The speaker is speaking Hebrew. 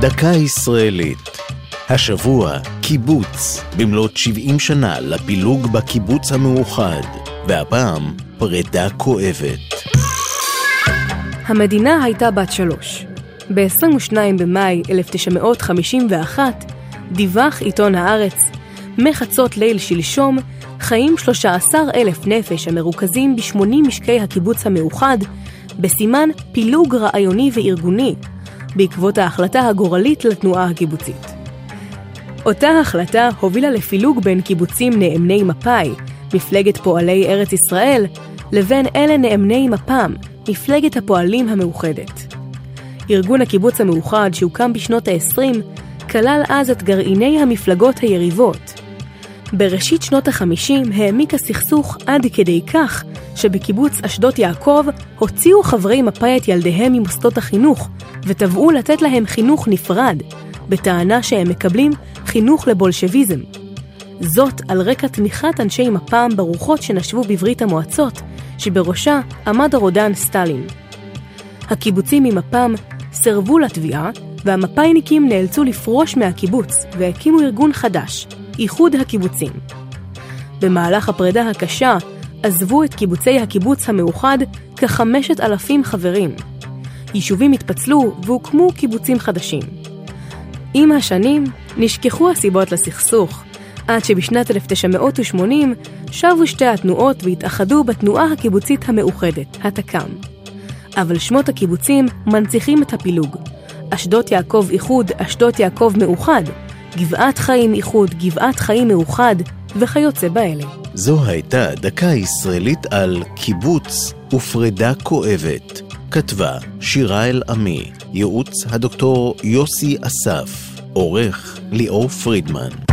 דקה ישראלית. השבוע, קיבוץ, במלאת 70 שנה לפילוג בקיבוץ המאוחד, והפעם, פרידה כואבת. המדינה הייתה בת שלוש. ב-22 במאי 1951 דיווח עיתון הארץ, מחצות ליל שלשום, חיים 13 אלף נפש המרוכזים ב-80 משקי הקיבוץ המאוחד, בסימן פילוג רעיוני וארגוני, בעקבות ההחלטה הגורלית לתנועה הקיבוצית. אותה החלטה הובילה לפילוג בין קיבוצים נאמני מפא"י, מפלגת פועלי ארץ ישראל, לבין אלה נאמני מפ"ם, מפלגת הפועלים המאוחדת. ארגון הקיבוץ המאוחד שהוקם בשנות ה-20 כלל אז את גרעיני המפלגות היריבות. בראשית שנות ה-50 העמיק הסכסוך עד כדי כך שבקיבוץ אשדות יעקב הוציאו חברי מפא"י את ילדיהם ממוסדות החינוך ותבעו לתת להם חינוך נפרד, בטענה שהם מקבלים חינוך לבולשביזם. זאת על רקע תמיכת אנשי מפ"ם ברוחות שנשבו בברית המועצות, שבראשה עמד הרודן סטלין. הקיבוצים ממפ"ם סירבו לתביעה, והמפא"יניקים נאלצו לפרוש מהקיבוץ והקימו ארגון חדש, איחוד הקיבוצים. במהלך הפרידה הקשה עזבו את קיבוצי הקיבוץ המאוחד כחמשת אלפים חברים. יישובים התפצלו והוקמו קיבוצים חדשים. עם השנים נשכחו הסיבות לסכסוך, עד שבשנת 1980 שבו שתי התנועות והתאחדו בתנועה הקיבוצית המאוחדת, התק"ם. אבל שמות הקיבוצים מנציחים את הפילוג. אשדות יעקב איחוד, אשדות יעקב מאוחד, גבעת חיים איחוד, גבעת חיים מאוחד, וכיוצא באלה. זו הייתה דקה ישראלית על קיבוץ ופרידה כואבת. כתבה שירה אל-עמי, ייעוץ הדוקטור יוסי אסף, עורך ליאור פרידמן.